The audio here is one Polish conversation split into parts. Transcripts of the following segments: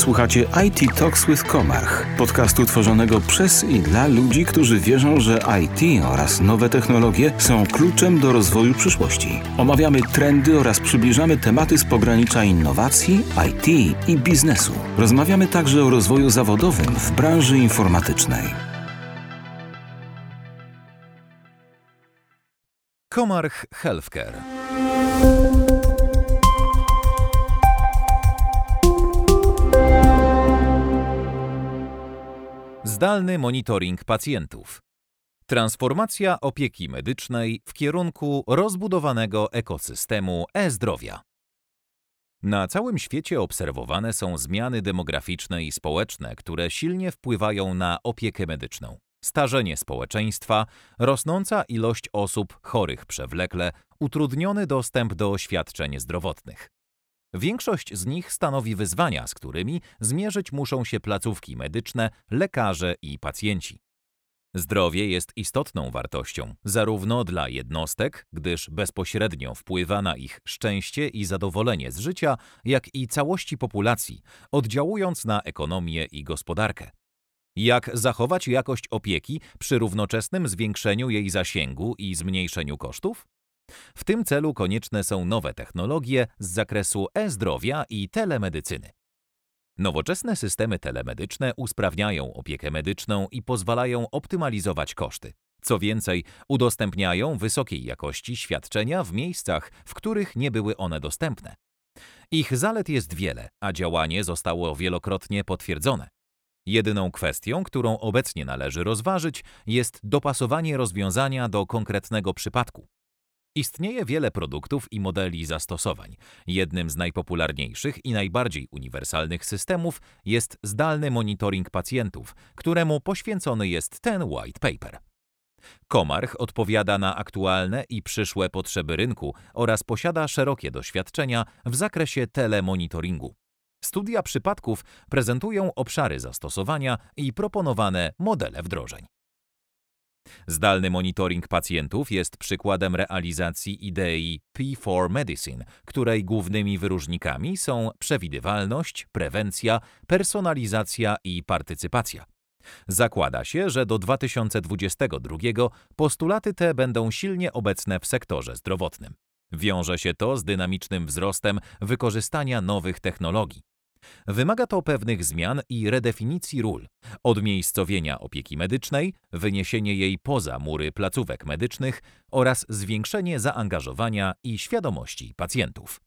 Słuchacie IT Talks with Komarch, podcastu tworzonego przez i dla ludzi, którzy wierzą, że IT oraz nowe technologie są kluczem do rozwoju przyszłości. Omawiamy trendy oraz przybliżamy tematy z pogranicza innowacji, IT i biznesu. Rozmawiamy także o rozwoju zawodowym w branży informatycznej. Komarch Healthcare. Zdalny monitoring pacjentów. Transformacja opieki medycznej w kierunku rozbudowanego ekosystemu e-zdrowia. Na całym świecie obserwowane są zmiany demograficzne i społeczne, które silnie wpływają na opiekę medyczną. Starzenie społeczeństwa, rosnąca ilość osób chorych przewlekle, utrudniony dostęp do świadczeń zdrowotnych. Większość z nich stanowi wyzwania, z którymi zmierzyć muszą się placówki medyczne, lekarze i pacjenci. Zdrowie jest istotną wartością, zarówno dla jednostek, gdyż bezpośrednio wpływa na ich szczęście i zadowolenie z życia, jak i całości populacji, oddziałując na ekonomię i gospodarkę. Jak zachować jakość opieki przy równoczesnym zwiększeniu jej zasięgu i zmniejszeniu kosztów? W tym celu konieczne są nowe technologie z zakresu e-zdrowia i telemedycyny. Nowoczesne systemy telemedyczne usprawniają opiekę medyczną i pozwalają optymalizować koszty. Co więcej, udostępniają wysokiej jakości świadczenia w miejscach, w których nie były one dostępne. Ich zalet jest wiele, a działanie zostało wielokrotnie potwierdzone. Jedyną kwestią, którą obecnie należy rozważyć, jest dopasowanie rozwiązania do konkretnego przypadku. Istnieje wiele produktów i modeli zastosowań. Jednym z najpopularniejszych i najbardziej uniwersalnych systemów jest zdalny monitoring pacjentów, któremu poświęcony jest ten white paper. Komarch odpowiada na aktualne i przyszłe potrzeby rynku oraz posiada szerokie doświadczenia w zakresie telemonitoringu. Studia przypadków prezentują obszary zastosowania i proponowane modele wdrożeń. Zdalny monitoring pacjentów jest przykładem realizacji idei P4 Medicine, której głównymi wyróżnikami są przewidywalność, prewencja, personalizacja i partycypacja. Zakłada się, że do 2022 postulaty te będą silnie obecne w sektorze zdrowotnym. Wiąże się to z dynamicznym wzrostem wykorzystania nowych technologii. Wymaga to pewnych zmian i redefinicji ról, odmiejscowienia opieki medycznej, wyniesienie jej poza mury placówek medycznych oraz zwiększenie zaangażowania i świadomości pacjentów.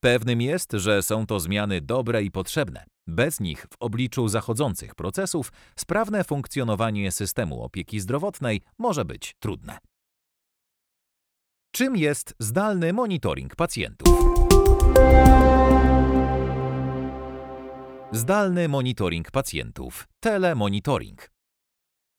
Pewnym jest, że są to zmiany dobre i potrzebne. Bez nich w obliczu zachodzących procesów sprawne funkcjonowanie systemu opieki zdrowotnej może być trudne. Czym jest zdalny monitoring pacjentów? Zdalny monitoring pacjentów, telemonitoring.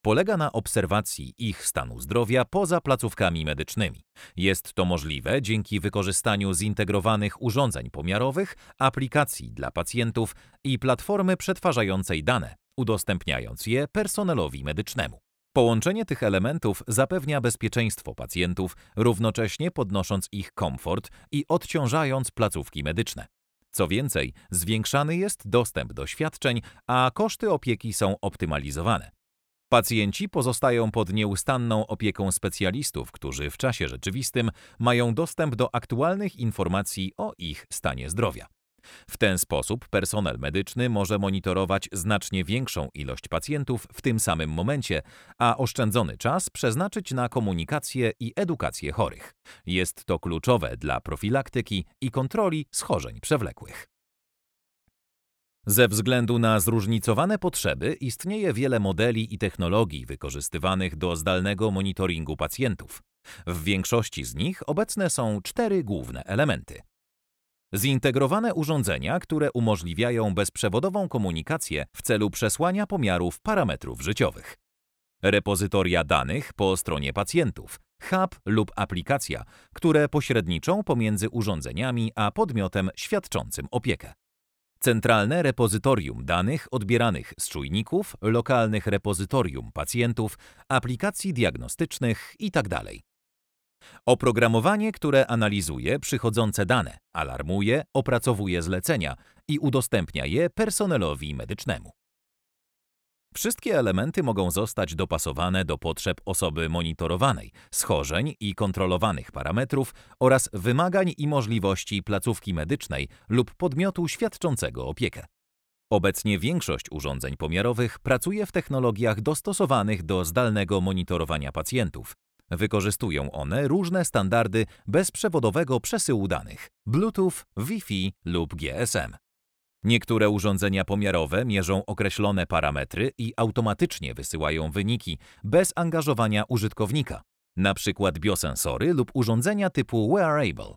Polega na obserwacji ich stanu zdrowia poza placówkami medycznymi. Jest to możliwe dzięki wykorzystaniu zintegrowanych urządzeń pomiarowych, aplikacji dla pacjentów i platformy przetwarzającej dane, udostępniając je personelowi medycznemu. Połączenie tych elementów zapewnia bezpieczeństwo pacjentów, równocześnie podnosząc ich komfort i odciążając placówki medyczne. Co więcej, zwiększany jest dostęp do świadczeń, a koszty opieki są optymalizowane. Pacjenci pozostają pod nieustanną opieką specjalistów, którzy w czasie rzeczywistym mają dostęp do aktualnych informacji o ich stanie zdrowia. W ten sposób personel medyczny może monitorować znacznie większą ilość pacjentów w tym samym momencie, a oszczędzony czas przeznaczyć na komunikację i edukację chorych. Jest to kluczowe dla profilaktyki i kontroli schorzeń przewlekłych. Ze względu na zróżnicowane potrzeby istnieje wiele modeli i technologii wykorzystywanych do zdalnego monitoringu pacjentów. W większości z nich obecne są cztery główne elementy. Zintegrowane urządzenia, które umożliwiają bezprzewodową komunikację w celu przesłania pomiarów parametrów życiowych. Repozytoria danych po stronie pacjentów, hub lub aplikacja, które pośredniczą pomiędzy urządzeniami a podmiotem świadczącym opiekę. Centralne repozytorium danych odbieranych z czujników, lokalnych repozytorium pacjentów, aplikacji diagnostycznych itd. Oprogramowanie, które analizuje przychodzące dane, alarmuje, opracowuje zlecenia i udostępnia je personelowi medycznemu. Wszystkie elementy mogą zostać dopasowane do potrzeb osoby monitorowanej, schorzeń i kontrolowanych parametrów oraz wymagań i możliwości placówki medycznej lub podmiotu świadczącego opiekę. Obecnie większość urządzeń pomiarowych pracuje w technologiach dostosowanych do zdalnego monitorowania pacjentów. Wykorzystują one różne standardy bezprzewodowego przesyłu danych Bluetooth, Wi-Fi lub GSM. Niektóre urządzenia pomiarowe mierzą określone parametry i automatycznie wysyłają wyniki bez angażowania użytkownika, np. biosensory lub urządzenia typu wearable.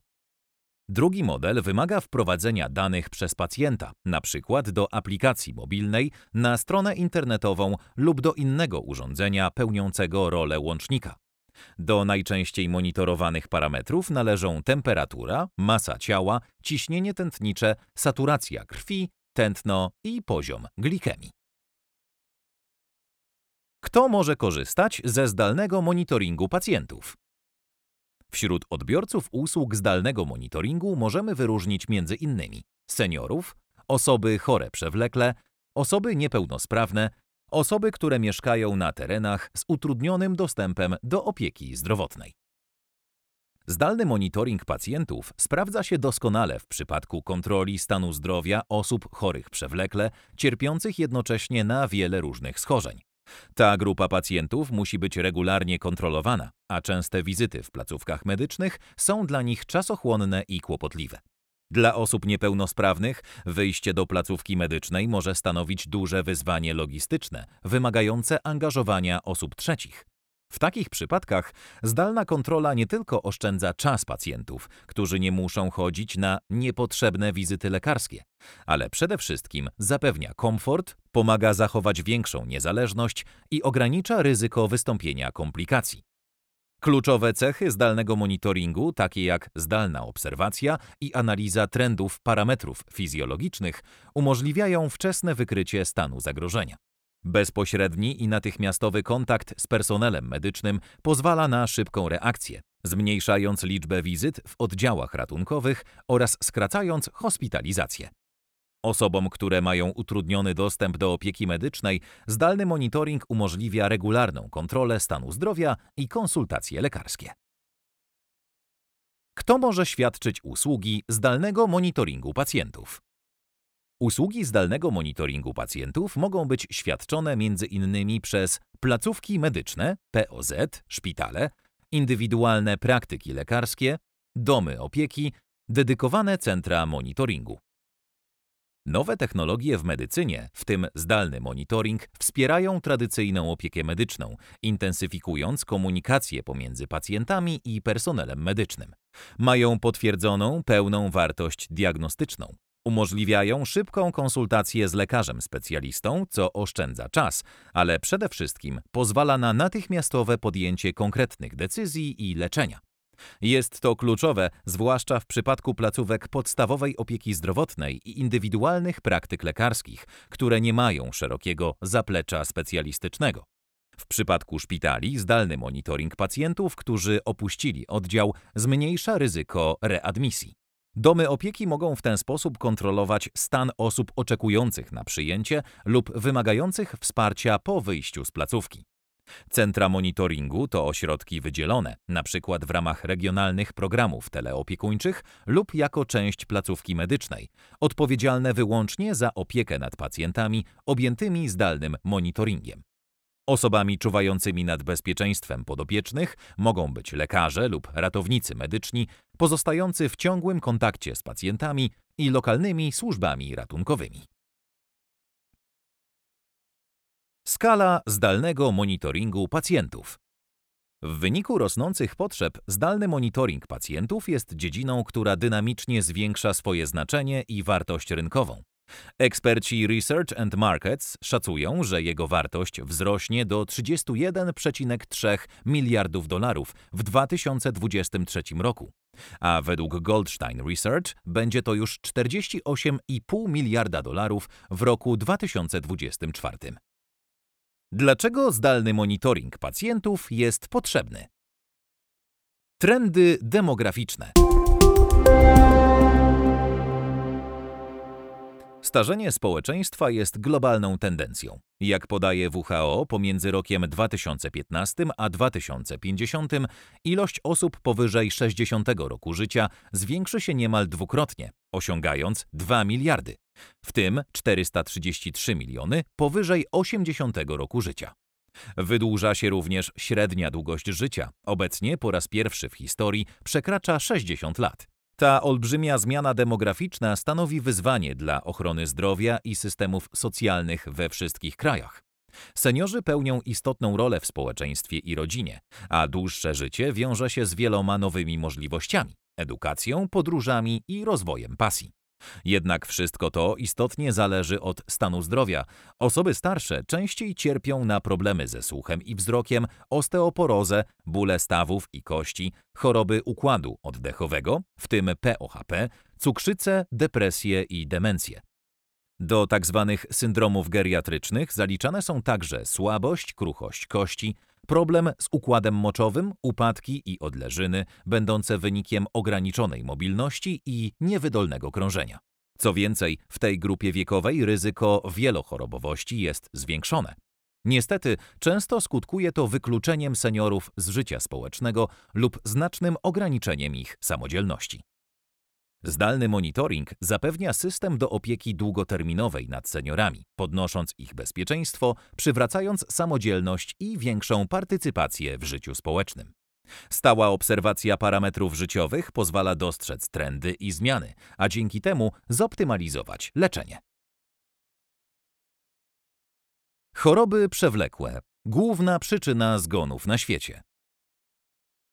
Drugi model wymaga wprowadzenia danych przez pacjenta, np. do aplikacji mobilnej, na stronę internetową lub do innego urządzenia pełniącego rolę łącznika. Do najczęściej monitorowanych parametrów należą temperatura, masa ciała, ciśnienie tętnicze, saturacja krwi, tętno i poziom glikemii. Kto może korzystać ze zdalnego monitoringu pacjentów? Wśród odbiorców usług zdalnego monitoringu możemy wyróżnić między innymi seniorów, osoby chore przewlekle, osoby niepełnosprawne, osoby, które mieszkają na terenach z utrudnionym dostępem do opieki zdrowotnej. Zdalny monitoring pacjentów sprawdza się doskonale w przypadku kontroli stanu zdrowia osób chorych przewlekle, cierpiących jednocześnie na wiele różnych schorzeń. Ta grupa pacjentów musi być regularnie kontrolowana, a częste wizyty w placówkach medycznych są dla nich czasochłonne i kłopotliwe. Dla osób niepełnosprawnych wyjście do placówki medycznej może stanowić duże wyzwanie logistyczne, wymagające angażowania osób trzecich. W takich przypadkach zdalna kontrola nie tylko oszczędza czas pacjentów, którzy nie muszą chodzić na niepotrzebne wizyty lekarskie, ale przede wszystkim zapewnia komfort, pomaga zachować większą niezależność i ogranicza ryzyko wystąpienia komplikacji. Kluczowe cechy zdalnego monitoringu, takie jak zdalna obserwacja i analiza trendów parametrów fizjologicznych, umożliwiają wczesne wykrycie stanu zagrożenia. Bezpośredni i natychmiastowy kontakt z personelem medycznym pozwala na szybką reakcję, zmniejszając liczbę wizyt w oddziałach ratunkowych oraz skracając hospitalizację. Osobom, które mają utrudniony dostęp do opieki medycznej, zdalny monitoring umożliwia regularną kontrolę stanu zdrowia i konsultacje lekarskie. Kto może świadczyć usługi zdalnego monitoringu pacjentów? Usługi zdalnego monitoringu pacjentów mogą być świadczone m.in. przez placówki medyczne, POZ, szpitale, indywidualne praktyki lekarskie, domy opieki, dedykowane centra monitoringu. Nowe technologie w medycynie, w tym zdalny monitoring, wspierają tradycyjną opiekę medyczną, intensyfikując komunikację pomiędzy pacjentami i personelem medycznym. Mają potwierdzoną pełną wartość diagnostyczną. Umożliwiają szybką konsultację z lekarzem specjalistą, co oszczędza czas, ale przede wszystkim pozwala na natychmiastowe podjęcie konkretnych decyzji i leczenia. Jest to kluczowe, zwłaszcza w przypadku placówek podstawowej opieki zdrowotnej i indywidualnych praktyk lekarskich, które nie mają szerokiego zaplecza specjalistycznego. W przypadku szpitali zdalny monitoring pacjentów, którzy opuścili oddział, zmniejsza ryzyko readmisji. Domy opieki mogą w ten sposób kontrolować stan osób oczekujących na przyjęcie lub wymagających wsparcia po wyjściu z placówki. Centra monitoringu to ośrodki wydzielone, np. w ramach regionalnych programów teleopiekuńczych lub jako część placówki medycznej, odpowiedzialne wyłącznie za opiekę nad pacjentami objętymi zdalnym monitoringiem. Osobami czuwającymi nad bezpieczeństwem podopiecznych mogą być lekarze lub ratownicy medyczni pozostający w ciągłym kontakcie z pacjentami i lokalnymi służbami ratunkowymi. Skala zdalnego monitoringu pacjentów. W wyniku rosnących potrzeb zdalny monitoring pacjentów jest dziedziną, która dynamicznie zwiększa swoje znaczenie i wartość rynkową. Eksperci Research and Markets szacują, że jego wartość wzrośnie do 31,3 miliardów dolarów w 2023 roku, a według Goldstein Research będzie to już 48,5 miliarda dolarów w roku 2024. Dlaczego zdalny monitoring pacjentów jest potrzebny? Trendy demograficzne. Starzenie społeczeństwa jest globalną tendencją. Jak podaje WHO, pomiędzy rokiem 2015 a 2050 ilość osób powyżej 60 roku życia zwiększy się niemal dwukrotnie, osiągając 2 miliardy, w tym 433 miliony powyżej 80 roku życia. Wydłuża się również średnia długość życia. Obecnie po raz pierwszy w historii przekracza 60 lat. Ta olbrzymia zmiana demograficzna stanowi wyzwanie dla ochrony zdrowia i systemów socjalnych we wszystkich krajach. Seniorzy pełnią istotną rolę w społeczeństwie i rodzinie, a dłuższe życie wiąże się z wieloma nowymi możliwościami edukacją, podróżami i rozwojem pasji. Jednak wszystko to istotnie zależy od stanu zdrowia. Osoby starsze częściej cierpią na problemy ze słuchem i wzrokiem, osteoporozę, bóle stawów i kości, choroby układu oddechowego, w tym POHP, cukrzycę, depresję i demencję. Do tzw. Tak syndromów geriatrycznych zaliczane są także słabość, kruchość kości, problem z układem moczowym, upadki i odleżyny, będące wynikiem ograniczonej mobilności i niewydolnego krążenia. Co więcej, w tej grupie wiekowej ryzyko wielochorobowości jest zwiększone. Niestety, często skutkuje to wykluczeniem seniorów z życia społecznego lub znacznym ograniczeniem ich samodzielności. Zdalny monitoring zapewnia system do opieki długoterminowej nad seniorami, podnosząc ich bezpieczeństwo, przywracając samodzielność i większą partycypację w życiu społecznym. Stała obserwacja parametrów życiowych pozwala dostrzec trendy i zmiany, a dzięki temu zoptymalizować leczenie. Choroby przewlekłe główna przyczyna zgonów na świecie.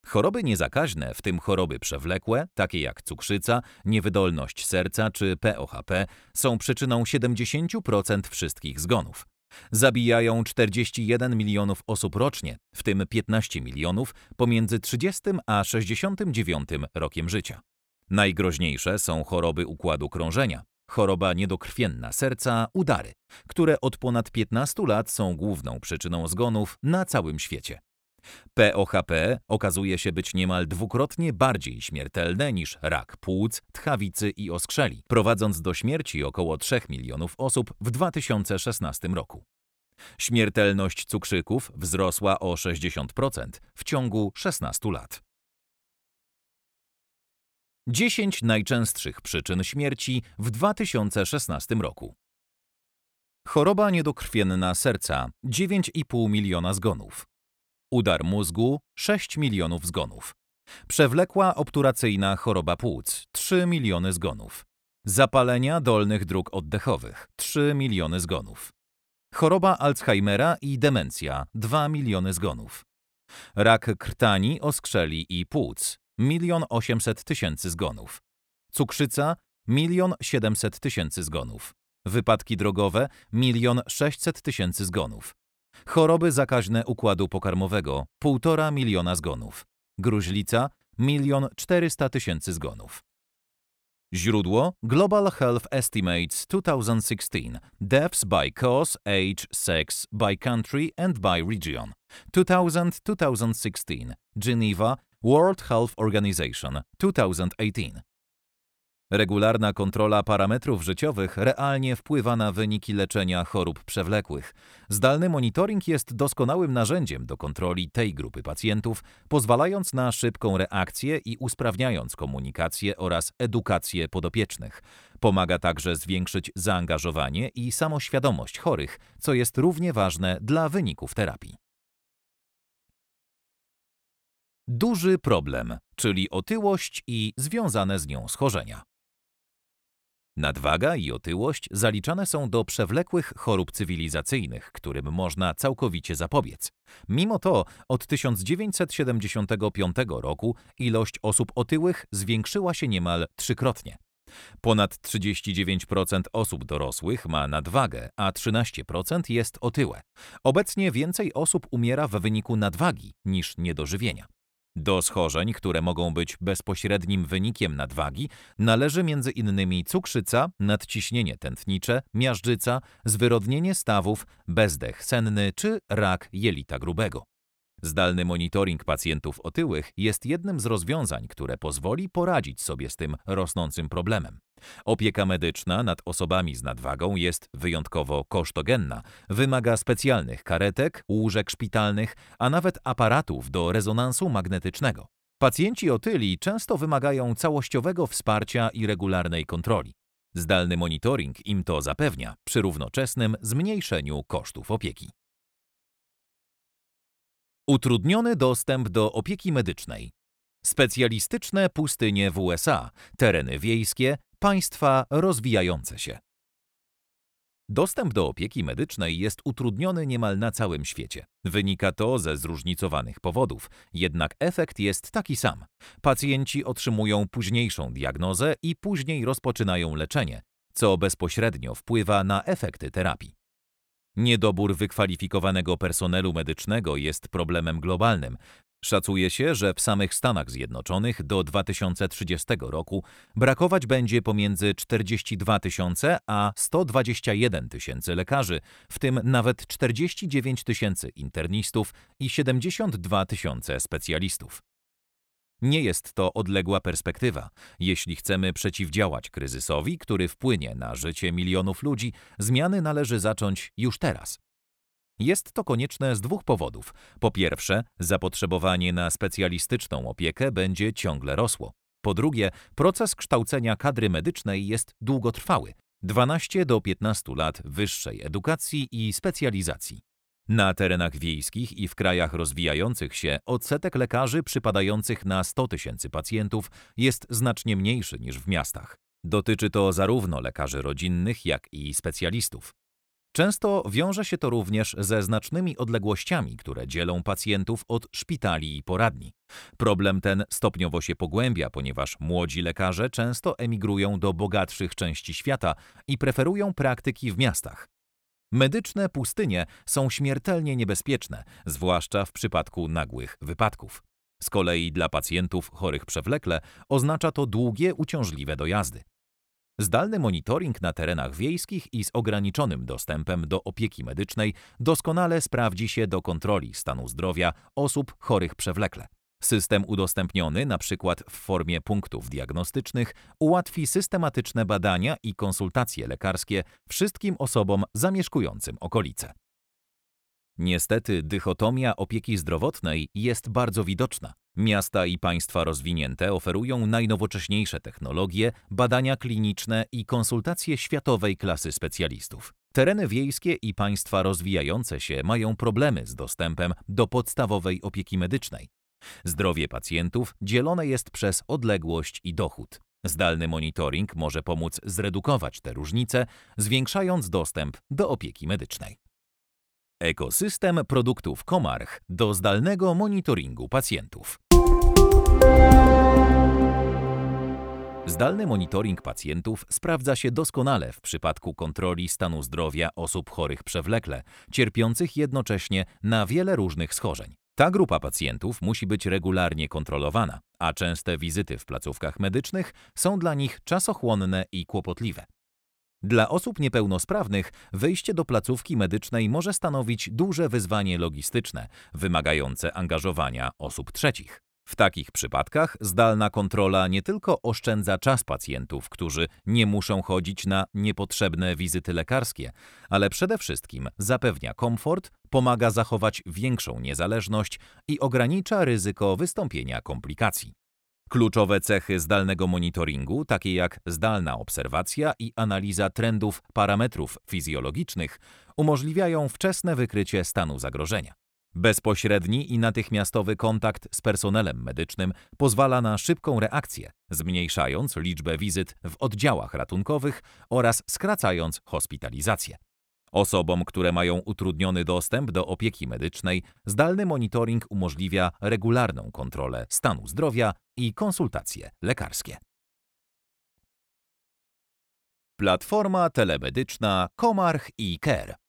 Choroby niezakaźne, w tym choroby przewlekłe, takie jak cukrzyca, niewydolność serca czy POHP, są przyczyną 70% wszystkich zgonów. Zabijają 41 milionów osób rocznie, w tym 15 milionów pomiędzy 30 a 69 rokiem życia. Najgroźniejsze są choroby układu krążenia, choroba niedokrwienna serca, udary, które od ponad 15 lat są główną przyczyną zgonów na całym świecie. POHP okazuje się być niemal dwukrotnie bardziej śmiertelne niż rak płuc, tchawicy i oskrzeli, prowadząc do śmierci około 3 milionów osób w 2016 roku. Śmiertelność cukrzyków wzrosła o 60% w ciągu 16 lat. 10 najczęstszych przyczyn śmierci w 2016 roku. Choroba niedokrwienna serca 9,5 miliona zgonów. Udar mózgu 6 milionów zgonów. Przewlekła obturacyjna choroba płuc 3 miliony zgonów. Zapalenia dolnych dróg oddechowych 3 miliony zgonów. Choroba Alzheimera i demencja 2 miliony zgonów. Rak krtani, oskrzeli i płuc 1 800 tysięcy zgonów. Cukrzyca 1 700 tysięcy zgonów. Wypadki drogowe 1 600 tysięcy zgonów. Choroby zakaźne układu pokarmowego 1,5 miliona zgonów. Gruźlica 1 400 tysięcy zgonów. Źródło Global Health Estimates 2016 Deaths by cause, age, sex, by country and by region 2000-2016 Geneva World Health Organization 2018 Regularna kontrola parametrów życiowych realnie wpływa na wyniki leczenia chorób przewlekłych. Zdalny monitoring jest doskonałym narzędziem do kontroli tej grupy pacjentów, pozwalając na szybką reakcję i usprawniając komunikację oraz edukację podopiecznych. Pomaga także zwiększyć zaangażowanie i samoświadomość chorych, co jest równie ważne dla wyników terapii. Duży problem, czyli otyłość i związane z nią schorzenia. Nadwaga i otyłość zaliczane są do przewlekłych chorób cywilizacyjnych, którym można całkowicie zapobiec. Mimo to od 1975 roku ilość osób otyłych zwiększyła się niemal trzykrotnie. Ponad 39% osób dorosłych ma nadwagę, a 13% jest otyłe. Obecnie więcej osób umiera w wyniku nadwagi niż niedożywienia. Do schorzeń, które mogą być bezpośrednim wynikiem nadwagi, należy m.in. cukrzyca, nadciśnienie tętnicze, miażdżyca, zwyrodnienie stawów, bezdech senny czy rak jelita grubego. Zdalny monitoring pacjentów otyłych jest jednym z rozwiązań, które pozwoli poradzić sobie z tym rosnącym problemem. Opieka medyczna nad osobami z nadwagą jest wyjątkowo kosztogenna, wymaga specjalnych karetek, łóżek szpitalnych, a nawet aparatów do rezonansu magnetycznego. Pacjenci otyli często wymagają całościowego wsparcia i regularnej kontroli. Zdalny monitoring im to zapewnia przy równoczesnym zmniejszeniu kosztów opieki. Utrudniony dostęp do opieki medycznej. Specjalistyczne pustynie w USA, tereny wiejskie, państwa rozwijające się. Dostęp do opieki medycznej jest utrudniony niemal na całym świecie. Wynika to ze zróżnicowanych powodów, jednak efekt jest taki sam. Pacjenci otrzymują późniejszą diagnozę i później rozpoczynają leczenie, co bezpośrednio wpływa na efekty terapii. Niedobór wykwalifikowanego personelu medycznego jest problemem globalnym. Szacuje się, że w samych Stanach Zjednoczonych do 2030 roku brakować będzie pomiędzy 42 tysiące a 121 tysięcy lekarzy, w tym nawet 49 tysięcy internistów i 72 tysiące specjalistów. Nie jest to odległa perspektywa. Jeśli chcemy przeciwdziałać kryzysowi, który wpłynie na życie milionów ludzi, zmiany należy zacząć już teraz. Jest to konieczne z dwóch powodów. Po pierwsze, zapotrzebowanie na specjalistyczną opiekę będzie ciągle rosło. Po drugie, proces kształcenia kadry medycznej jest długotrwały 12 do 15 lat wyższej edukacji i specjalizacji. Na terenach wiejskich i w krajach rozwijających się odsetek lekarzy przypadających na 100 tysięcy pacjentów jest znacznie mniejszy niż w miastach. Dotyczy to zarówno lekarzy rodzinnych, jak i specjalistów. Często wiąże się to również ze znacznymi odległościami, które dzielą pacjentów od szpitali i poradni. Problem ten stopniowo się pogłębia, ponieważ młodzi lekarze często emigrują do bogatszych części świata i preferują praktyki w miastach. Medyczne pustynie są śmiertelnie niebezpieczne, zwłaszcza w przypadku nagłych wypadków. Z kolei dla pacjentów chorych przewlekle oznacza to długie, uciążliwe dojazdy. Zdalny monitoring na terenach wiejskich i z ograniczonym dostępem do opieki medycznej doskonale sprawdzi się do kontroli stanu zdrowia osób chorych przewlekle. System udostępniony, przykład w formie punktów diagnostycznych, ułatwi systematyczne badania i konsultacje lekarskie wszystkim osobom zamieszkującym okolice. Niestety dychotomia opieki zdrowotnej jest bardzo widoczna. Miasta i państwa rozwinięte oferują najnowocześniejsze technologie, badania kliniczne i konsultacje światowej klasy specjalistów. Tereny wiejskie i państwa rozwijające się mają problemy z dostępem do podstawowej opieki medycznej. Zdrowie pacjentów dzielone jest przez odległość i dochód. Zdalny monitoring może pomóc zredukować te różnice, zwiększając dostęp do opieki medycznej. Ekosystem produktów Komarch do zdalnego monitoringu pacjentów. Zdalny monitoring pacjentów sprawdza się doskonale w przypadku kontroli stanu zdrowia osób chorych przewlekle, cierpiących jednocześnie na wiele różnych schorzeń. Ta grupa pacjentów musi być regularnie kontrolowana, a częste wizyty w placówkach medycznych są dla nich czasochłonne i kłopotliwe. Dla osób niepełnosprawnych wejście do placówki medycznej może stanowić duże wyzwanie logistyczne, wymagające angażowania osób trzecich. W takich przypadkach zdalna kontrola nie tylko oszczędza czas pacjentów, którzy nie muszą chodzić na niepotrzebne wizyty lekarskie, ale przede wszystkim zapewnia komfort, pomaga zachować większą niezależność i ogranicza ryzyko wystąpienia komplikacji. Kluczowe cechy zdalnego monitoringu, takie jak zdalna obserwacja i analiza trendów parametrów fizjologicznych, umożliwiają wczesne wykrycie stanu zagrożenia. Bezpośredni i natychmiastowy kontakt z personelem medycznym pozwala na szybką reakcję, zmniejszając liczbę wizyt w oddziałach ratunkowych oraz skracając hospitalizację. Osobom, które mają utrudniony dostęp do opieki medycznej, zdalny monitoring umożliwia regularną kontrolę stanu zdrowia i konsultacje lekarskie. Platforma telemedyczna Komarch i Care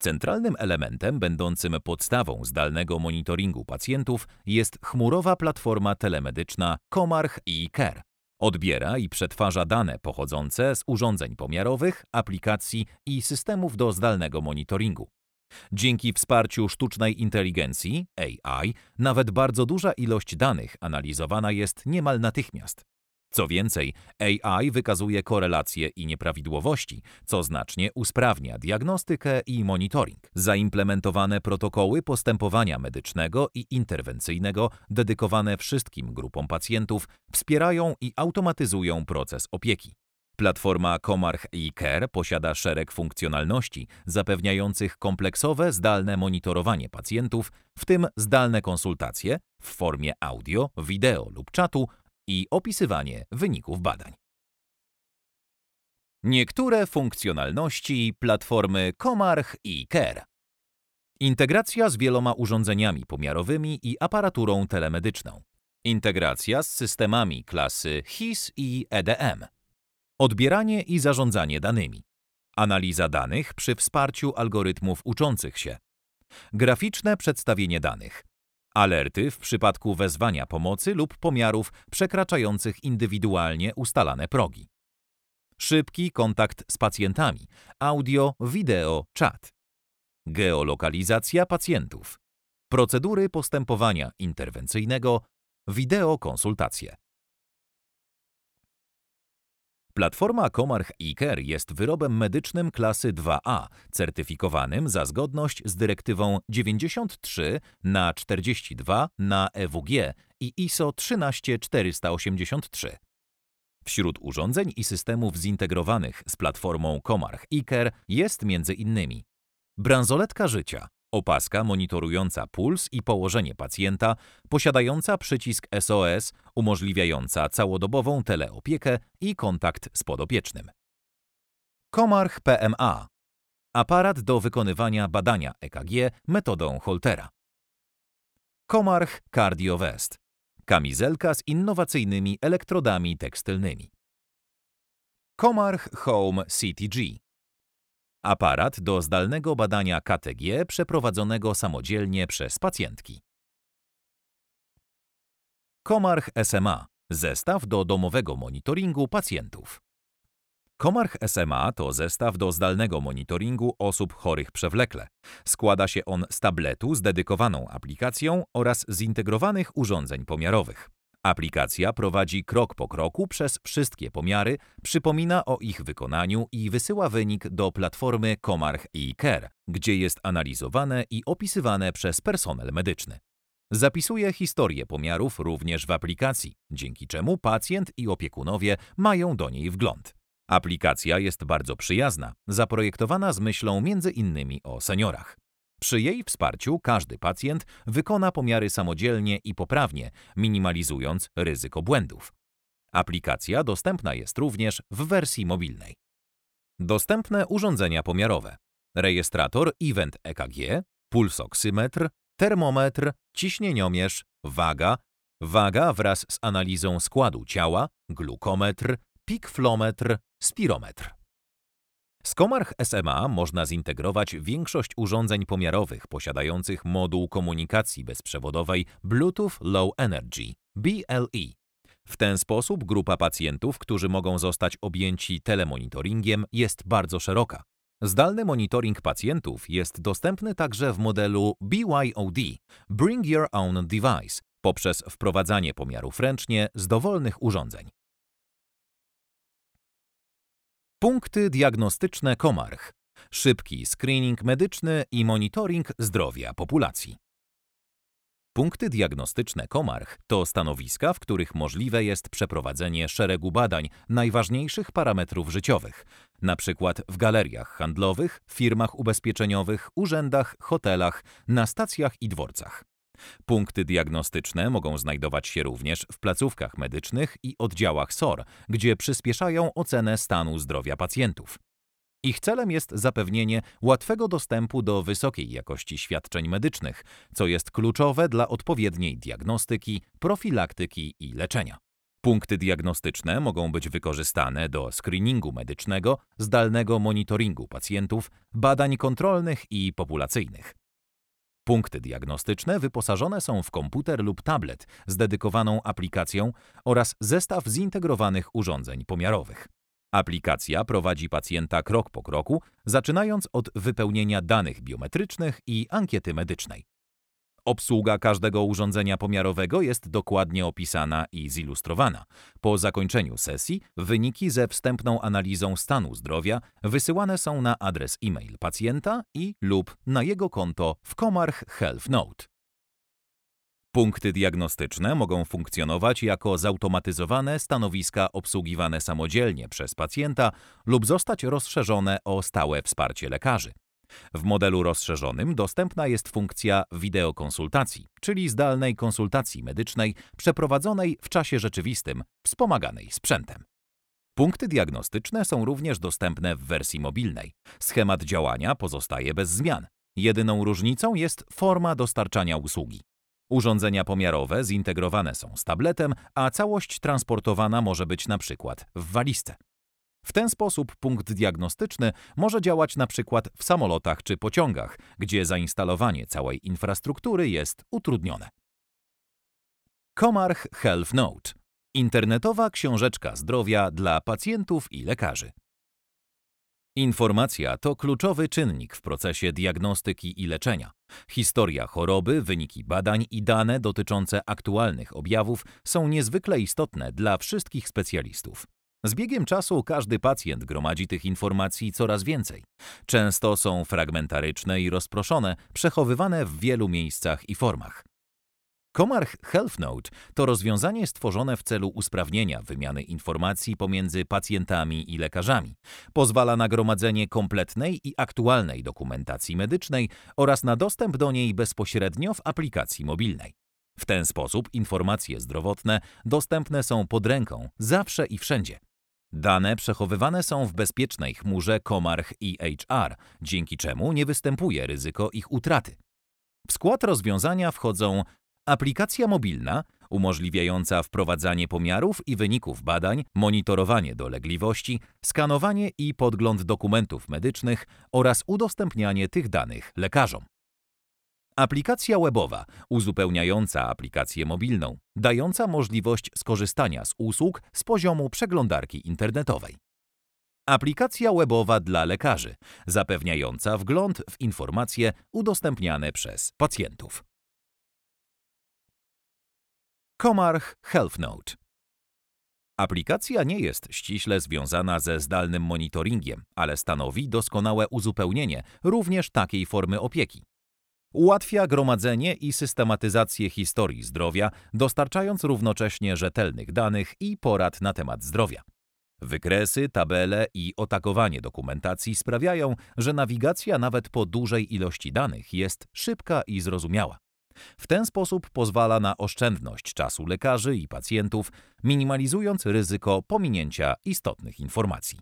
Centralnym elementem będącym podstawą zdalnego monitoringu pacjentów jest chmurowa platforma telemedyczna Komarch i Care. Odbiera i przetwarza dane pochodzące z urządzeń pomiarowych, aplikacji i systemów do zdalnego monitoringu. Dzięki wsparciu sztucznej inteligencji AI, nawet bardzo duża ilość danych analizowana jest niemal natychmiast. Co więcej, AI wykazuje korelacje i nieprawidłowości, co znacznie usprawnia diagnostykę i monitoring. Zaimplementowane protokoły postępowania medycznego i interwencyjnego dedykowane wszystkim grupom pacjentów wspierają i automatyzują proces opieki. Platforma Comarch eCare posiada szereg funkcjonalności zapewniających kompleksowe, zdalne monitorowanie pacjentów, w tym zdalne konsultacje w formie audio, wideo lub czatu i opisywanie wyników badań. Niektóre funkcjonalności platformy Comarch i Care. Integracja z wieloma urządzeniami pomiarowymi i aparaturą telemedyczną. Integracja z systemami klasy HIS i EDM. Odbieranie i zarządzanie danymi. Analiza danych przy wsparciu algorytmów uczących się. Graficzne przedstawienie danych. Alerty w przypadku wezwania pomocy lub pomiarów przekraczających indywidualnie ustalane progi. Szybki kontakt z pacjentami. Audio, wideo, czat. Geolokalizacja pacjentów. Procedury postępowania interwencyjnego. Wideokonsultacje. Platforma Comarch eCare jest wyrobem medycznym klasy 2A, certyfikowanym za zgodność z dyrektywą 93 na 42 na EWG i ISO 13483. Wśród urządzeń i systemów zintegrowanych z platformą Comarch eCare jest m.in. bransoletka życia, Opaska monitorująca puls i położenie pacjenta, posiadająca przycisk SOS umożliwiająca całodobową teleopiekę i kontakt z podopiecznym. Comarch PMA aparat do wykonywania badania EKG metodą Holtera. Comarch CardioVest kamizelka z innowacyjnymi elektrodami tekstylnymi. Comarch Home CTG Aparat do zdalnego badania KTG przeprowadzonego samodzielnie przez pacjentki. Komarch SMA zestaw do domowego monitoringu pacjentów. Komarch SMA to zestaw do zdalnego monitoringu osób chorych przewlekle. Składa się on z tabletu z dedykowaną aplikacją oraz zintegrowanych urządzeń pomiarowych. Aplikacja prowadzi krok po kroku przez wszystkie pomiary, przypomina o ich wykonaniu i wysyła wynik do platformy Comarch eCare, gdzie jest analizowane i opisywane przez personel medyczny. Zapisuje historię pomiarów również w aplikacji, dzięki czemu pacjent i opiekunowie mają do niej wgląd. Aplikacja jest bardzo przyjazna, zaprojektowana z myślą między innymi o seniorach. Przy jej wsparciu każdy pacjent wykona pomiary samodzielnie i poprawnie, minimalizując ryzyko błędów. Aplikacja dostępna jest również w wersji mobilnej. Dostępne urządzenia pomiarowe. Rejestrator Event EKG, pulsoksymetr, termometr, ciśnieniomierz, waga, waga wraz z analizą składu ciała, glukometr, pikflometr, spirometr. Z Comarch SMA można zintegrować większość urządzeń pomiarowych posiadających moduł komunikacji bezprzewodowej Bluetooth Low Energy BLE. W ten sposób grupa pacjentów, którzy mogą zostać objęci telemonitoringiem, jest bardzo szeroka. Zdalny monitoring pacjentów jest dostępny także w modelu BYOD Bring Your Own Device poprzez wprowadzanie pomiarów ręcznie z dowolnych urządzeń. Punkty diagnostyczne Komarch. Szybki screening medyczny i monitoring zdrowia populacji. Punkty diagnostyczne Komarch to stanowiska, w których możliwe jest przeprowadzenie szeregu badań najważniejszych parametrów życiowych, np. w galeriach handlowych, firmach ubezpieczeniowych, urzędach, hotelach, na stacjach i dworcach. Punkty diagnostyczne mogą znajdować się również w placówkach medycznych i oddziałach SOR, gdzie przyspieszają ocenę stanu zdrowia pacjentów. Ich celem jest zapewnienie łatwego dostępu do wysokiej jakości świadczeń medycznych, co jest kluczowe dla odpowiedniej diagnostyki, profilaktyki i leczenia. Punkty diagnostyczne mogą być wykorzystane do screeningu medycznego, zdalnego monitoringu pacjentów, badań kontrolnych i populacyjnych. Punkty diagnostyczne wyposażone są w komputer lub tablet z dedykowaną aplikacją oraz zestaw zintegrowanych urządzeń pomiarowych. Aplikacja prowadzi pacjenta krok po kroku, zaczynając od wypełnienia danych biometrycznych i ankiety medycznej. Obsługa każdego urządzenia pomiarowego jest dokładnie opisana i zilustrowana. Po zakończeniu sesji wyniki ze wstępną analizą stanu zdrowia wysyłane są na adres e-mail pacjenta i lub na jego konto w Comarch Health Note. Punkty diagnostyczne mogą funkcjonować jako zautomatyzowane stanowiska obsługiwane samodzielnie przez pacjenta lub zostać rozszerzone o stałe wsparcie lekarzy. W modelu rozszerzonym dostępna jest funkcja wideokonsultacji, czyli zdalnej konsultacji medycznej przeprowadzonej w czasie rzeczywistym, wspomaganej sprzętem. Punkty diagnostyczne są również dostępne w wersji mobilnej. Schemat działania pozostaje bez zmian. Jedyną różnicą jest forma dostarczania usługi. Urządzenia pomiarowe zintegrowane są z tabletem, a całość transportowana może być na przykład w walizce. W ten sposób punkt diagnostyczny może działać na przykład w samolotach czy pociągach, gdzie zainstalowanie całej infrastruktury jest utrudnione. Comarch Health Note internetowa książeczka zdrowia dla pacjentów i lekarzy. Informacja to kluczowy czynnik w procesie diagnostyki i leczenia. Historia choroby, wyniki badań i dane dotyczące aktualnych objawów są niezwykle istotne dla wszystkich specjalistów. Z biegiem czasu każdy pacjent gromadzi tych informacji coraz więcej. Często są fragmentaryczne i rozproszone, przechowywane w wielu miejscach i formach. Comarch Health Note to rozwiązanie stworzone w celu usprawnienia wymiany informacji pomiędzy pacjentami i lekarzami. Pozwala na gromadzenie kompletnej i aktualnej dokumentacji medycznej oraz na dostęp do niej bezpośrednio w aplikacji mobilnej. W ten sposób informacje zdrowotne dostępne są pod ręką zawsze i wszędzie. Dane przechowywane są w bezpiecznej chmurze Comarch EHR, dzięki czemu nie występuje ryzyko ich utraty. W skład rozwiązania wchodzą aplikacja mobilna umożliwiająca wprowadzanie pomiarów i wyników badań, monitorowanie dolegliwości, skanowanie i podgląd dokumentów medycznych oraz udostępnianie tych danych lekarzom. Aplikacja webowa, uzupełniająca aplikację mobilną, dająca możliwość skorzystania z usług z poziomu przeglądarki internetowej. Aplikacja webowa dla lekarzy, zapewniająca wgląd w informacje udostępniane przez pacjentów. Comarch Health Note Aplikacja nie jest ściśle związana ze zdalnym monitoringiem, ale stanowi doskonałe uzupełnienie również takiej formy opieki. Ułatwia gromadzenie i systematyzację historii zdrowia, dostarczając równocześnie rzetelnych danych i porad na temat zdrowia. Wykresy, tabele i otakowanie dokumentacji sprawiają, że nawigacja nawet po dużej ilości danych jest szybka i zrozumiała. W ten sposób pozwala na oszczędność czasu lekarzy i pacjentów, minimalizując ryzyko pominięcia istotnych informacji.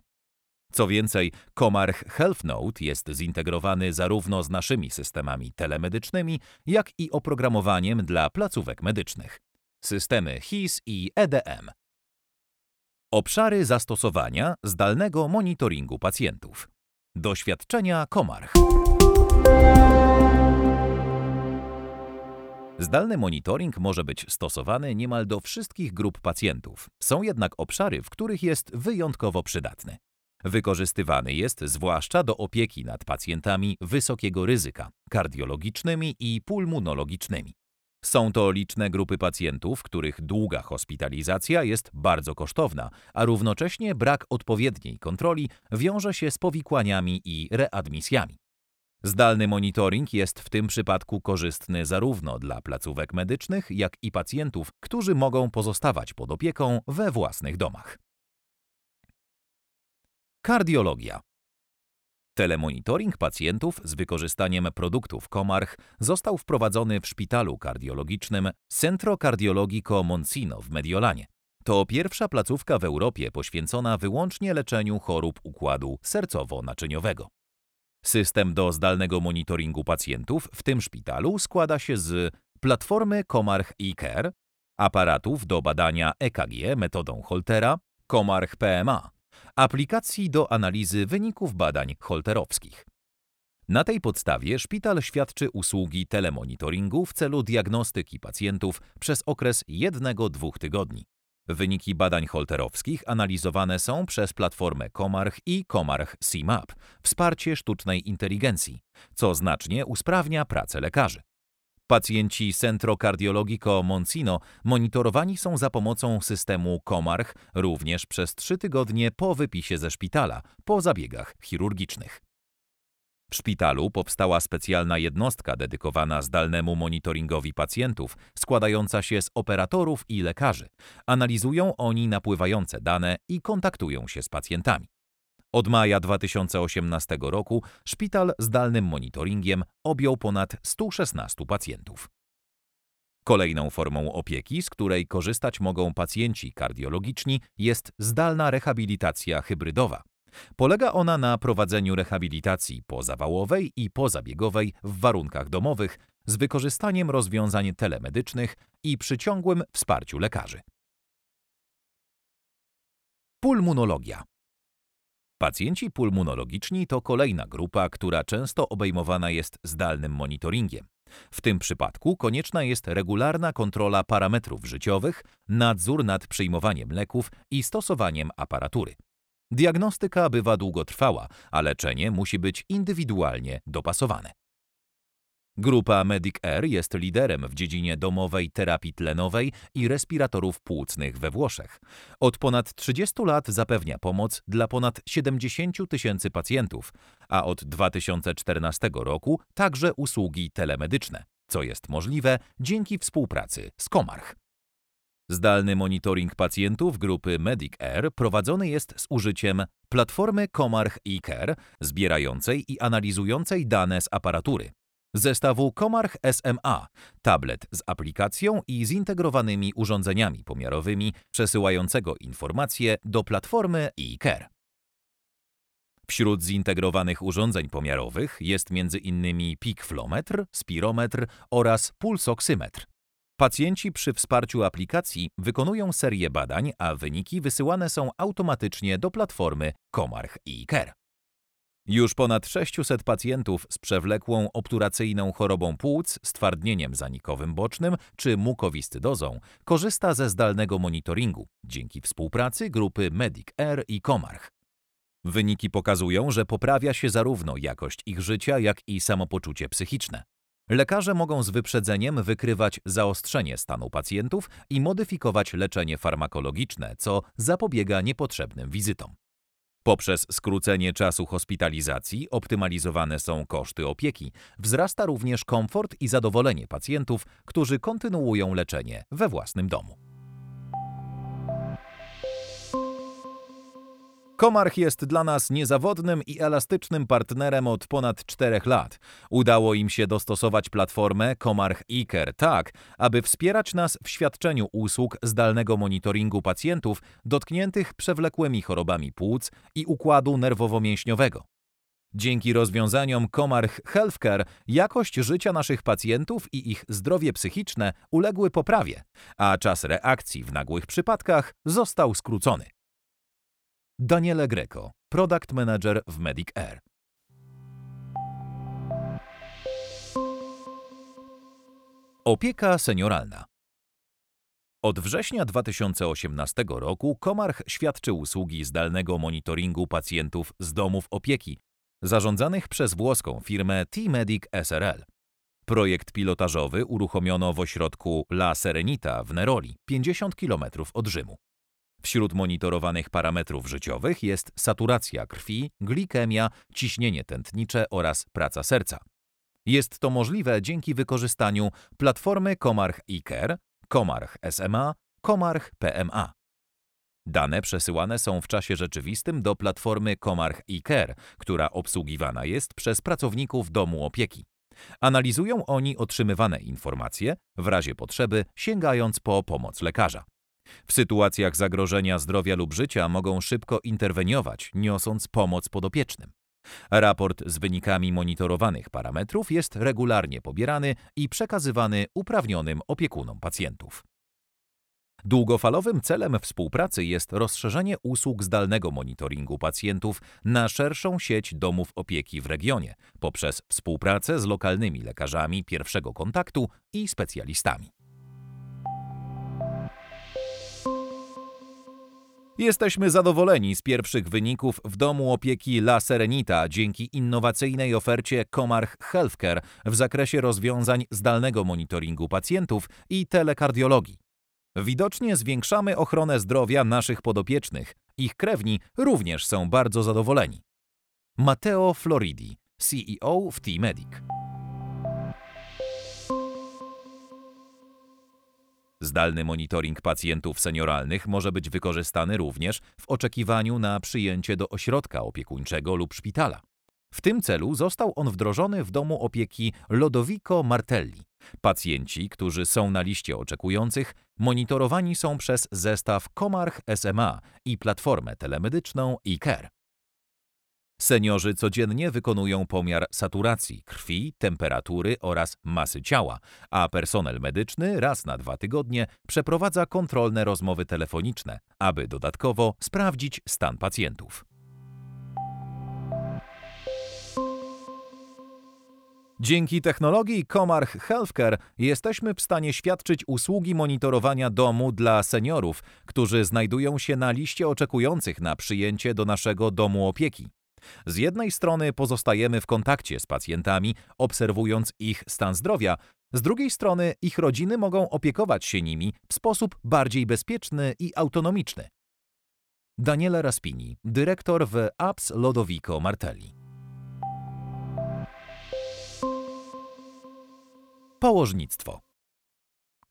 Co więcej, Comarch Health Note jest zintegrowany zarówno z naszymi systemami telemedycznymi, jak i oprogramowaniem dla placówek medycznych. Systemy HIS i EDM. Obszary zastosowania zdalnego monitoringu pacjentów. Doświadczenia Comarch. Zdalny monitoring może być stosowany niemal do wszystkich grup pacjentów. Są jednak obszary, w których jest wyjątkowo przydatny. Wykorzystywany jest zwłaszcza do opieki nad pacjentami wysokiego ryzyka, kardiologicznymi i pulmonologicznymi. Są to liczne grupy pacjentów, których długa hospitalizacja jest bardzo kosztowna, a równocześnie brak odpowiedniej kontroli wiąże się z powikłaniami i readmisjami. Zdalny monitoring jest w tym przypadku korzystny zarówno dla placówek medycznych, jak i pacjentów, którzy mogą pozostawać pod opieką we własnych domach. Kardiologia. Telemonitoring pacjentów z wykorzystaniem produktów Comarch został wprowadzony w szpitalu kardiologicznym Centro Cardiologico Monsino w Mediolanie. To pierwsza placówka w Europie poświęcona wyłącznie leczeniu chorób układu sercowo-naczyniowego. System do zdalnego monitoringu pacjentów w tym szpitalu składa się z platformy Comarch eCare, aparatów do badania EKG metodą Holtera, Comarch PMA, aplikacji do analizy wyników badań holterowskich. Na tej podstawie szpital świadczy usługi telemonitoringu w celu diagnostyki pacjentów przez okres jednego-dwóch tygodni. Wyniki badań holterowskich analizowane są przez platformę Komarch i Komarch CMAP, wsparcie sztucznej inteligencji, co znacznie usprawnia pracę lekarzy. Pacjenci Centro Cardiologico Moncino monitorowani są za pomocą systemu Komarch również przez trzy tygodnie po wypisie ze szpitala, po zabiegach chirurgicznych. W szpitalu powstała specjalna jednostka dedykowana zdalnemu monitoringowi pacjentów, składająca się z operatorów i lekarzy. Analizują oni napływające dane i kontaktują się z pacjentami. Od maja 2018 roku szpital zdalnym monitoringiem objął ponad 116 pacjentów. Kolejną formą opieki, z której korzystać mogą pacjenci kardiologiczni, jest zdalna rehabilitacja hybrydowa. Polega ona na prowadzeniu rehabilitacji pozawałowej i pozabiegowej w warunkach domowych z wykorzystaniem rozwiązań telemedycznych i przy ciągłym wsparciu lekarzy. Pulmonologia. Pacjenci pulmonologiczni to kolejna grupa, która często obejmowana jest zdalnym monitoringiem. W tym przypadku konieczna jest regularna kontrola parametrów życiowych, nadzór nad przyjmowaniem leków i stosowaniem aparatury. Diagnostyka bywa długotrwała, a leczenie musi być indywidualnie dopasowane. Grupa Medic Air jest liderem w dziedzinie domowej terapii tlenowej i respiratorów płucnych we Włoszech. Od ponad 30 lat zapewnia pomoc dla ponad 70 tysięcy pacjentów, a od 2014 roku także usługi telemedyczne, co jest możliwe dzięki współpracy z Komarch. Zdalny monitoring pacjentów grupy Medic Air prowadzony jest z użyciem platformy Comarch eCare, zbierającej i analizującej dane z aparatury, zestawu Comarch SMA, tablet z aplikacją i zintegrowanymi urządzeniami pomiarowymi przesyłającego informacje do platformy eCare. Wśród zintegrowanych urządzeń pomiarowych jest m.in. pikflometr, spirometr oraz pulsoksymetr. Pacjenci przy wsparciu aplikacji wykonują serię badań, a wyniki wysyłane są automatycznie do platformy Comarch i Care. Już ponad 600 pacjentów z przewlekłą obturacyjną chorobą płuc, stwardnieniem zanikowym bocznym czy mukowiscydozą korzysta ze zdalnego monitoringu dzięki współpracy grupy Medic Air i Comarch. Wyniki pokazują, że poprawia się zarówno jakość ich życia, jak i samopoczucie psychiczne. Lekarze mogą z wyprzedzeniem wykrywać zaostrzenie stanu pacjentów i modyfikować leczenie farmakologiczne, co zapobiega niepotrzebnym wizytom. Poprzez skrócenie czasu hospitalizacji optymalizowane są koszty opieki, wzrasta również komfort i zadowolenie pacjentów, którzy kontynuują leczenie we własnym domu. Komarch jest dla nas niezawodnym i elastycznym partnerem od ponad czterech lat. Udało im się dostosować platformę Komarch Iker tak, aby wspierać nas w świadczeniu usług zdalnego monitoringu pacjentów dotkniętych przewlekłymi chorobami płuc i układu nerwowo-mięśniowego. Dzięki rozwiązaniom Komarch Healthcare jakość życia naszych pacjentów i ich zdrowie psychiczne uległy poprawie, a czas reakcji w nagłych przypadkach został skrócony. Daniele Greco, Product Manager w Medic Air. Opieka senioralna. Od września 2018 roku Komarch świadczy usługi zdalnego monitoringu pacjentów z domów opieki, zarządzanych przez włoską firmę T-Medic SRL. Projekt pilotażowy uruchomiono w ośrodku La Serenita w Neroli, 50 km od Rzymu. Wśród monitorowanych parametrów życiowych jest saturacja krwi, glikemia, ciśnienie tętnicze oraz praca serca. Jest to możliwe dzięki wykorzystaniu platformy Comarch eCare, Comarch SMA, Comarch PMA. Dane przesyłane są w czasie rzeczywistym do platformy Comarch eCare, która obsługiwana jest przez pracowników domu opieki. Analizują oni otrzymywane informacje, w razie potrzeby sięgając po pomoc lekarza. W sytuacjach zagrożenia zdrowia lub życia mogą szybko interweniować, niosąc pomoc podopiecznym. Raport z wynikami monitorowanych parametrów jest regularnie pobierany i przekazywany uprawnionym opiekunom pacjentów. Długofalowym celem współpracy jest rozszerzenie usług zdalnego monitoringu pacjentów na szerszą sieć domów opieki w regionie poprzez współpracę z lokalnymi lekarzami pierwszego kontaktu i specjalistami. Jesteśmy zadowoleni z pierwszych wyników w domu opieki La Serenita dzięki innowacyjnej ofercie Comarch Healthcare w zakresie rozwiązań zdalnego monitoringu pacjentów i telekardiologii. Widocznie zwiększamy ochronę zdrowia naszych podopiecznych. Ich krewni również są bardzo zadowoleni. Matteo Floridi, CEO w T-Medic. Zdalny monitoring pacjentów senioralnych może być wykorzystany również w oczekiwaniu na przyjęcie do ośrodka opiekuńczego lub szpitala. W tym celu został on wdrożony w domu opieki Lodovico Martelli. Pacjenci, którzy są na liście oczekujących, monitorowani są przez zestaw Comarch SMA i platformę telemedyczną eCare. Seniorzy codziennie wykonują pomiar saturacji krwi, temperatury oraz masy ciała, a personel medyczny raz na dwa tygodnie przeprowadza kontrolne rozmowy telefoniczne, aby dodatkowo sprawdzić stan pacjentów. Dzięki technologii Comarch Healthcare jesteśmy w stanie świadczyć usługi monitorowania domu dla seniorów, którzy znajdują się na liście oczekujących na przyjęcie do naszego domu opieki. Z jednej strony pozostajemy w kontakcie z pacjentami, obserwując ich stan zdrowia, z drugiej strony ich rodziny mogą opiekować się nimi w sposób bardziej bezpieczny i autonomiczny. Daniele Raspini, dyrektor w Apps Lodovico Martelli. Położnictwo.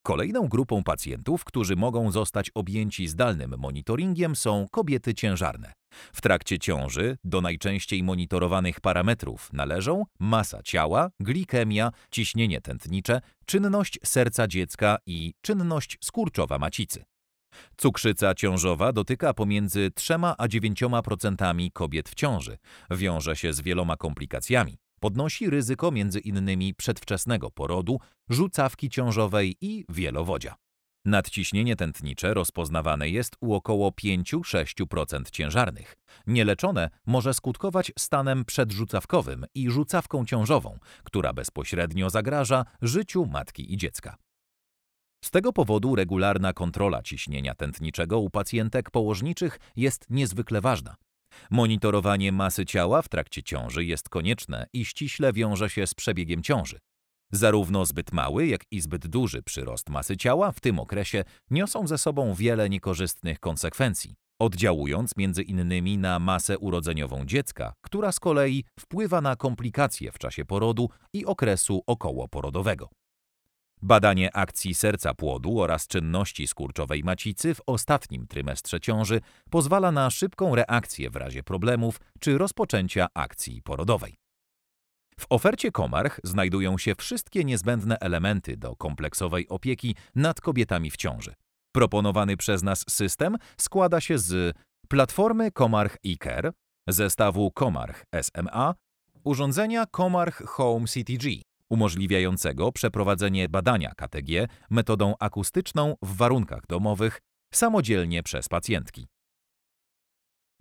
Kolejną grupą pacjentów, którzy mogą zostać objęci zdalnym monitoringiem są kobiety ciężarne. W trakcie ciąży do najczęściej monitorowanych parametrów należą masa ciała, glikemia, ciśnienie tętnicze, czynność serca dziecka i czynność skurczowa macicy. Cukrzyca ciążowa dotyka pomiędzy 3 a 9% kobiet w ciąży, wiąże się z wieloma komplikacjami. Podnosi ryzyko m.in. przedwczesnego porodu, rzucawki ciążowej i wielowodzia. Nadciśnienie tętnicze rozpoznawane jest u około 5-6% ciężarnych. Nieleczone może skutkować stanem przedrzucawkowym i rzucawką ciążową, która bezpośrednio zagraża życiu matki i dziecka. Z tego powodu regularna kontrola ciśnienia tętniczego u pacjentek położniczych jest niezwykle ważna. Monitorowanie masy ciała w trakcie ciąży jest konieczne i ściśle wiąże się z przebiegiem ciąży. Zarówno zbyt mały, jak i zbyt duży przyrost masy ciała w tym okresie niosą ze sobą wiele niekorzystnych konsekwencji, oddziałując między innymi na masę urodzeniową dziecka, która z kolei wpływa na komplikacje w czasie porodu i okresu okołoporodowego. Badanie akcji serca płodu oraz czynności skurczowej macicy w ostatnim trymestrze ciąży pozwala na szybką reakcję w razie problemów czy rozpoczęcia akcji porodowej. W ofercie Komarch znajdują się wszystkie niezbędne elementy do kompleksowej opieki nad kobietami w ciąży. Proponowany przez nas system składa się z platformy Komarch eCare, zestawu Komarch SMA, urządzenia Komarch Home CTG, umożliwiającego przeprowadzenie badania KTG metodą akustyczną w warunkach domowych samodzielnie przez pacjentki.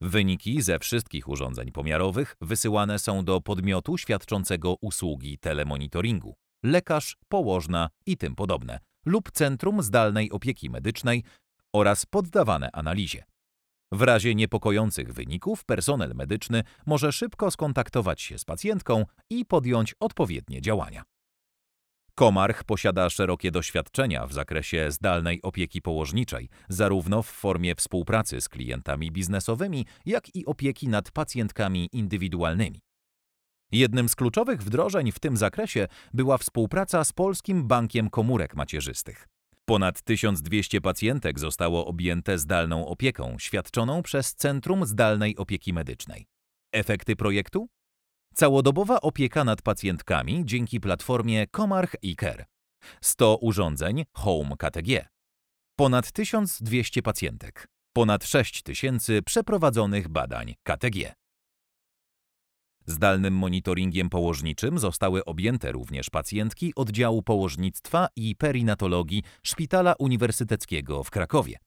Wyniki ze wszystkich urządzeń pomiarowych wysyłane są do podmiotu świadczącego usługi telemonitoringu, lekarz, położna i tym podobne, lub Centrum Zdalnej Opieki Medycznej oraz poddawane analizie. W razie niepokojących wyników personel medyczny może szybko skontaktować się z pacjentką i podjąć odpowiednie działania. Komarch posiada szerokie doświadczenia w zakresie zdalnej opieki położniczej, zarówno w formie współpracy z klientami biznesowymi, jak i opieki nad pacjentkami indywidualnymi. Jednym z kluczowych wdrożeń w tym zakresie była współpraca z Polskim Bankiem Komórek Macierzystych. Ponad 1200 pacjentek zostało objęte zdalną opieką świadczoną przez Centrum Zdalnej Opieki Medycznej. Efekty projektu? Całodobowa opieka nad pacjentkami dzięki platformie Comarch eCare. 100 urządzeń Home KTG. Ponad 1200 pacjentek. Ponad 6000 przeprowadzonych badań KTG. Zdalnym monitoringiem położniczym zostały objęte również pacjentki oddziału położnictwa i perinatologii Szpitala Uniwersyteckiego w Krakowie.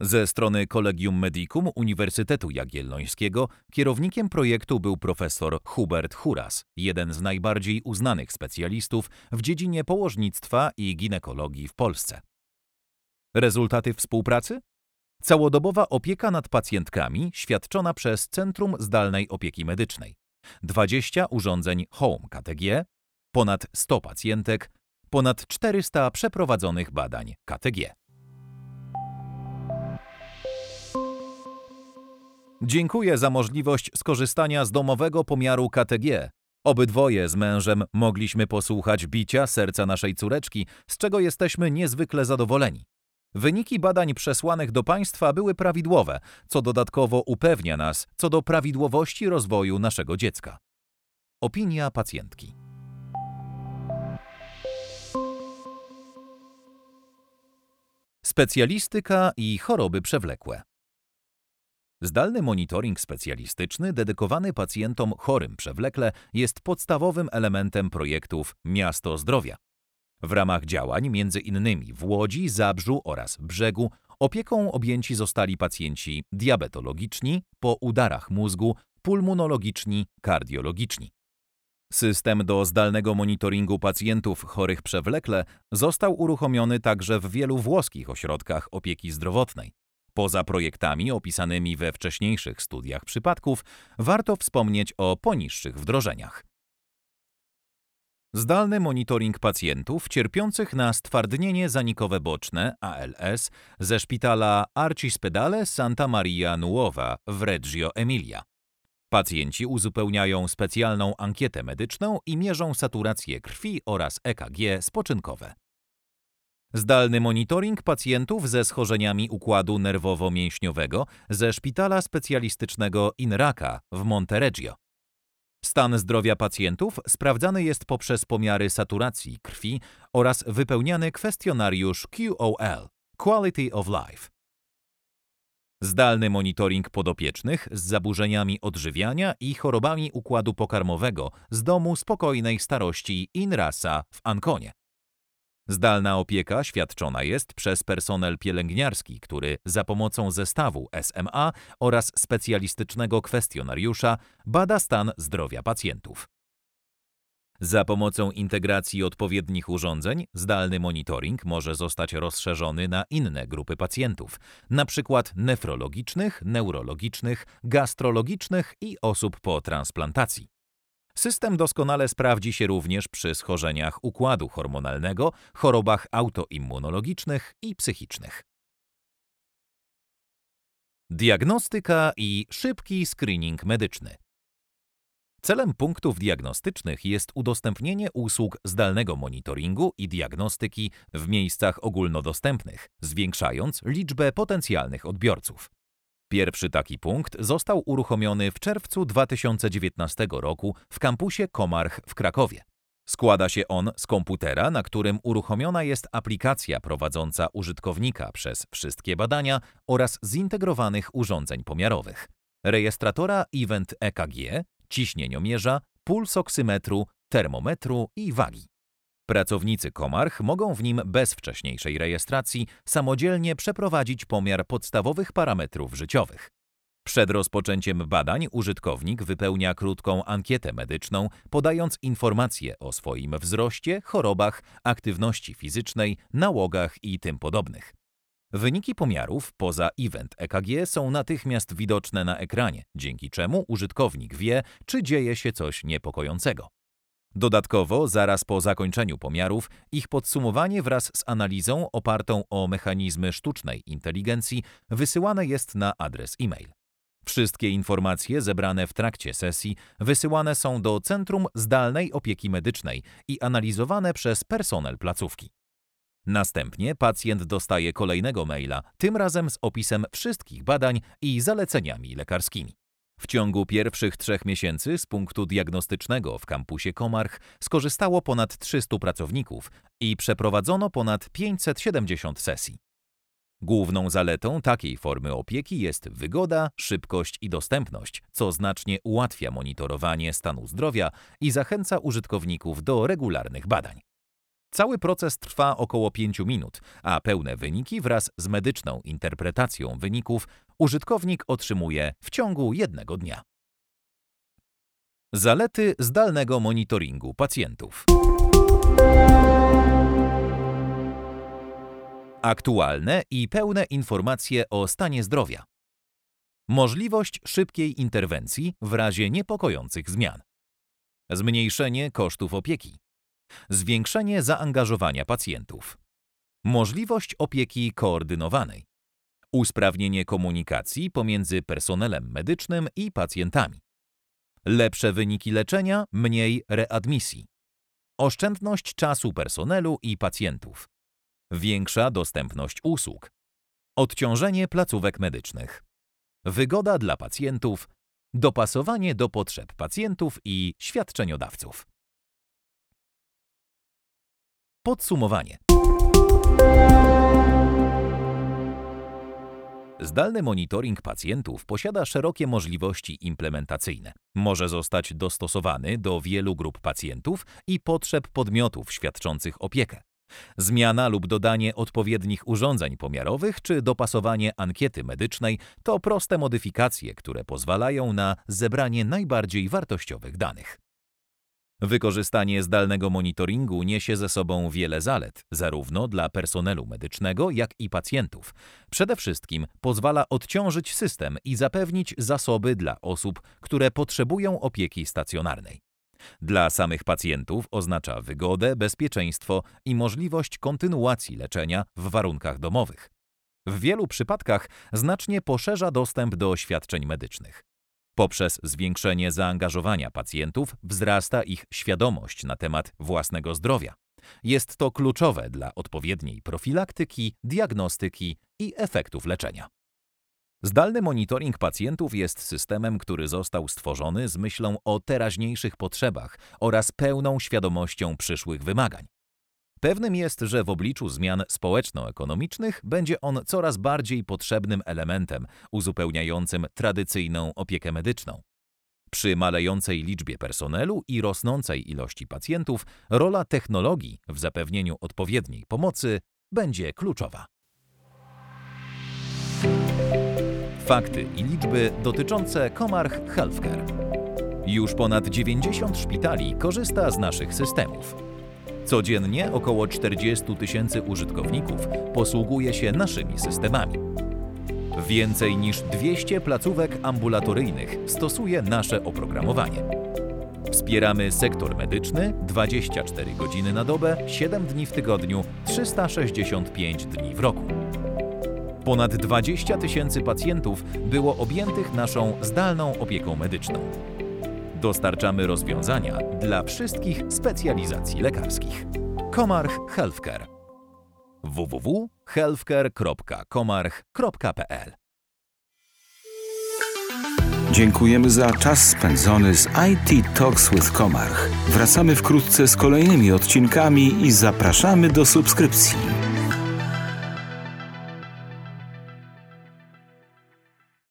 Ze strony Collegium Medicum Uniwersytetu Jagiellońskiego kierownikiem projektu był profesor Hubert Huras, jeden z najbardziej uznanych specjalistów w dziedzinie położnictwa i ginekologii w Polsce. Rezultaty współpracy? Całodobowa opieka nad pacjentkami świadczona przez Centrum Zdalnej Opieki Medycznej. 20 urządzeń Home KTG, ponad 100 pacjentek, ponad 400 przeprowadzonych badań KTG. Dziękuję za możliwość skorzystania z domowego pomiaru KTG. Obydwoje z mężem mogliśmy posłuchać bicia serca naszej córeczki, z czego jesteśmy niezwykle zadowoleni. Wyniki badań przesłanych do państwa były prawidłowe, co dodatkowo upewnia nas co do prawidłowości rozwoju naszego dziecka. Opinia pacjentki. Specjalistyka i choroby przewlekłe. Zdalny monitoring specjalistyczny dedykowany pacjentom chorym przewlekle jest podstawowym elementem projektów Miasto Zdrowia. W ramach działań między innymi w Łodzi, Zabrzu oraz Brzegu opieką objęci zostali pacjenci diabetologiczni, po udarach mózgu, pulmonologiczni, kardiologiczni. System do zdalnego monitoringu pacjentów chorych przewlekle został uruchomiony także w wielu włoskich ośrodkach opieki zdrowotnej. Poza projektami opisanymi we wcześniejszych studiach przypadków, warto wspomnieć o poniższych wdrożeniach. Zdalny monitoring pacjentów cierpiących na stwardnienie zanikowe boczne ALS ze szpitala Arcispedale Santa Maria Nuova w Reggio Emilia. Pacjenci uzupełniają specjalną ankietę medyczną i mierzą saturację krwi oraz EKG spoczynkowe. Zdalny monitoring pacjentów ze schorzeniami układu nerwowo-mięśniowego ze szpitala specjalistycznego INRACA w Montereggio. Stan zdrowia pacjentów sprawdzany jest poprzez pomiary saturacji krwi oraz wypełniany kwestionariusz QOL Quality of Life. Zdalny monitoring podopiecznych z zaburzeniami odżywiania i chorobami układu pokarmowego z domu spokojnej starości INRASA w Anconie. Zdalna opieka świadczona jest przez personel pielęgniarski, który za pomocą zestawu SMA oraz specjalistycznego kwestionariusza bada stan zdrowia pacjentów. Za pomocą integracji odpowiednich urządzeń zdalny monitoring może zostać rozszerzony na inne grupy pacjentów, np. nefrologicznych, neurologicznych, gastrologicznych i osób po transplantacji. System doskonale sprawdzi się również przy schorzeniach układu hormonalnego, chorobach autoimmunologicznych i psychicznych. Diagnostyka i szybki screening medyczny. Celem punktów diagnostycznych jest udostępnienie usług zdalnego monitoringu i diagnostyki w miejscach ogólnodostępnych, zwiększając liczbę potencjalnych odbiorców. Pierwszy taki punkt został uruchomiony w czerwcu 2019 roku w kampusie Komarch w Krakowie. Składa się on z komputera, na którym uruchomiona jest aplikacja prowadząca użytkownika przez wszystkie badania oraz zintegrowanych urządzeń pomiarowych. Rejestratora Event EKG, ciśnieniomierza, pulsoksymetru, termometru i wagi. Pracownicy Komarch mogą w nim bez wcześniejszej rejestracji samodzielnie przeprowadzić pomiar podstawowych parametrów życiowych. Przed rozpoczęciem badań użytkownik wypełnia krótką ankietę medyczną, podając informacje o swoim wzroście, chorobach, aktywności fizycznej, nałogach i tym podobnych. Wyniki pomiarów poza event EKG są natychmiast widoczne na ekranie, dzięki czemu użytkownik wie, czy dzieje się coś niepokojącego. Dodatkowo, zaraz po zakończeniu pomiarów, ich podsumowanie wraz z analizą opartą o mechanizmy sztucznej inteligencji wysyłane jest na adres e-mail. Wszystkie informacje zebrane w trakcie sesji wysyłane są do Centrum Zdalnej Opieki Medycznej i analizowane przez personel placówki. Następnie pacjent dostaje kolejnego maila, tym razem z opisem wszystkich badań i zaleceniami lekarskimi. W ciągu pierwszych trzech miesięcy z punktu diagnostycznego w kampusie Komarch skorzystało ponad 300 pracowników i przeprowadzono ponad 570 sesji. Główną zaletą takiej formy opieki jest wygoda, szybkość i dostępność, co znacznie ułatwia monitorowanie stanu zdrowia i zachęca użytkowników do regularnych badań. Cały proces trwa około 5 minut, a pełne wyniki wraz z medyczną interpretacją wyników użytkownik otrzymuje w ciągu jednego dnia. Zalety zdalnego monitoringu pacjentów. Aktualne i pełne informacje o stanie zdrowia. Możliwość szybkiej interwencji w razie niepokojących zmian. Zmniejszenie kosztów opieki. Zwiększenie zaangażowania pacjentów. Możliwość opieki koordynowanej. Usprawnienie komunikacji pomiędzy personelem medycznym i pacjentami. Lepsze wyniki leczenia, mniej readmisji. Oszczędność czasu personelu i pacjentów. Większa dostępność usług. Odciążenie placówek medycznych. Wygoda dla pacjentów. Dopasowanie do potrzeb pacjentów i świadczeniodawców. Podsumowanie. Zdalny monitoring pacjentów posiada szerokie możliwości implementacyjne. Może zostać dostosowany do wielu grup pacjentów i potrzeb podmiotów świadczących opiekę. Zmiana lub dodanie odpowiednich urządzeń pomiarowych czy dopasowanie ankiety medycznej to proste modyfikacje, które pozwalają na zebranie najbardziej wartościowych danych. Wykorzystanie zdalnego monitoringu niesie ze sobą wiele zalet, zarówno dla personelu medycznego, jak i pacjentów. Przede wszystkim pozwala odciążyć system i zapewnić zasoby dla osób, które potrzebują opieki stacjonarnej. Dla samych pacjentów oznacza wygodę, bezpieczeństwo i możliwość kontynuacji leczenia w warunkach domowych. W wielu przypadkach znacznie poszerza dostęp do świadczeń medycznych. Poprzez zwiększenie zaangażowania pacjentów wzrasta ich świadomość na temat własnego zdrowia. Jest to kluczowe dla odpowiedniej profilaktyki, diagnostyki i efektów leczenia. Zdalny monitoring pacjentów jest systemem, który został stworzony z myślą o teraźniejszych potrzebach oraz pełną świadomością przyszłych wymagań. Pewnym jest, że w obliczu zmian społeczno-ekonomicznych będzie on coraz bardziej potrzebnym elementem uzupełniającym tradycyjną opiekę medyczną. Przy malejącej liczbie personelu i rosnącej ilości pacjentów, rola technologii w zapewnieniu odpowiedniej pomocy będzie kluczowa. Fakty i liczby dotyczące Comarch Healthcare. Już ponad 90 szpitali korzysta z naszych systemów. Codziennie około 40 tysięcy użytkowników posługuje się naszymi systemami. Więcej niż 200 placówek ambulatoryjnych stosuje nasze oprogramowanie. Wspieramy sektor medyczny 24 godziny na dobę, 7 dni w tygodniu, 365 dni w roku. Ponad 20 tysięcy pacjentów było objętych naszą zdalną opieką medyczną. Dostarczamy rozwiązania dla wszystkich specjalizacji lekarskich. Komarch Healthcare www.healthcare.komarch.pl Dziękujemy za czas spędzony z IT Talks with Komarch. Wracamy wkrótce z kolejnymi odcinkami i zapraszamy do subskrypcji.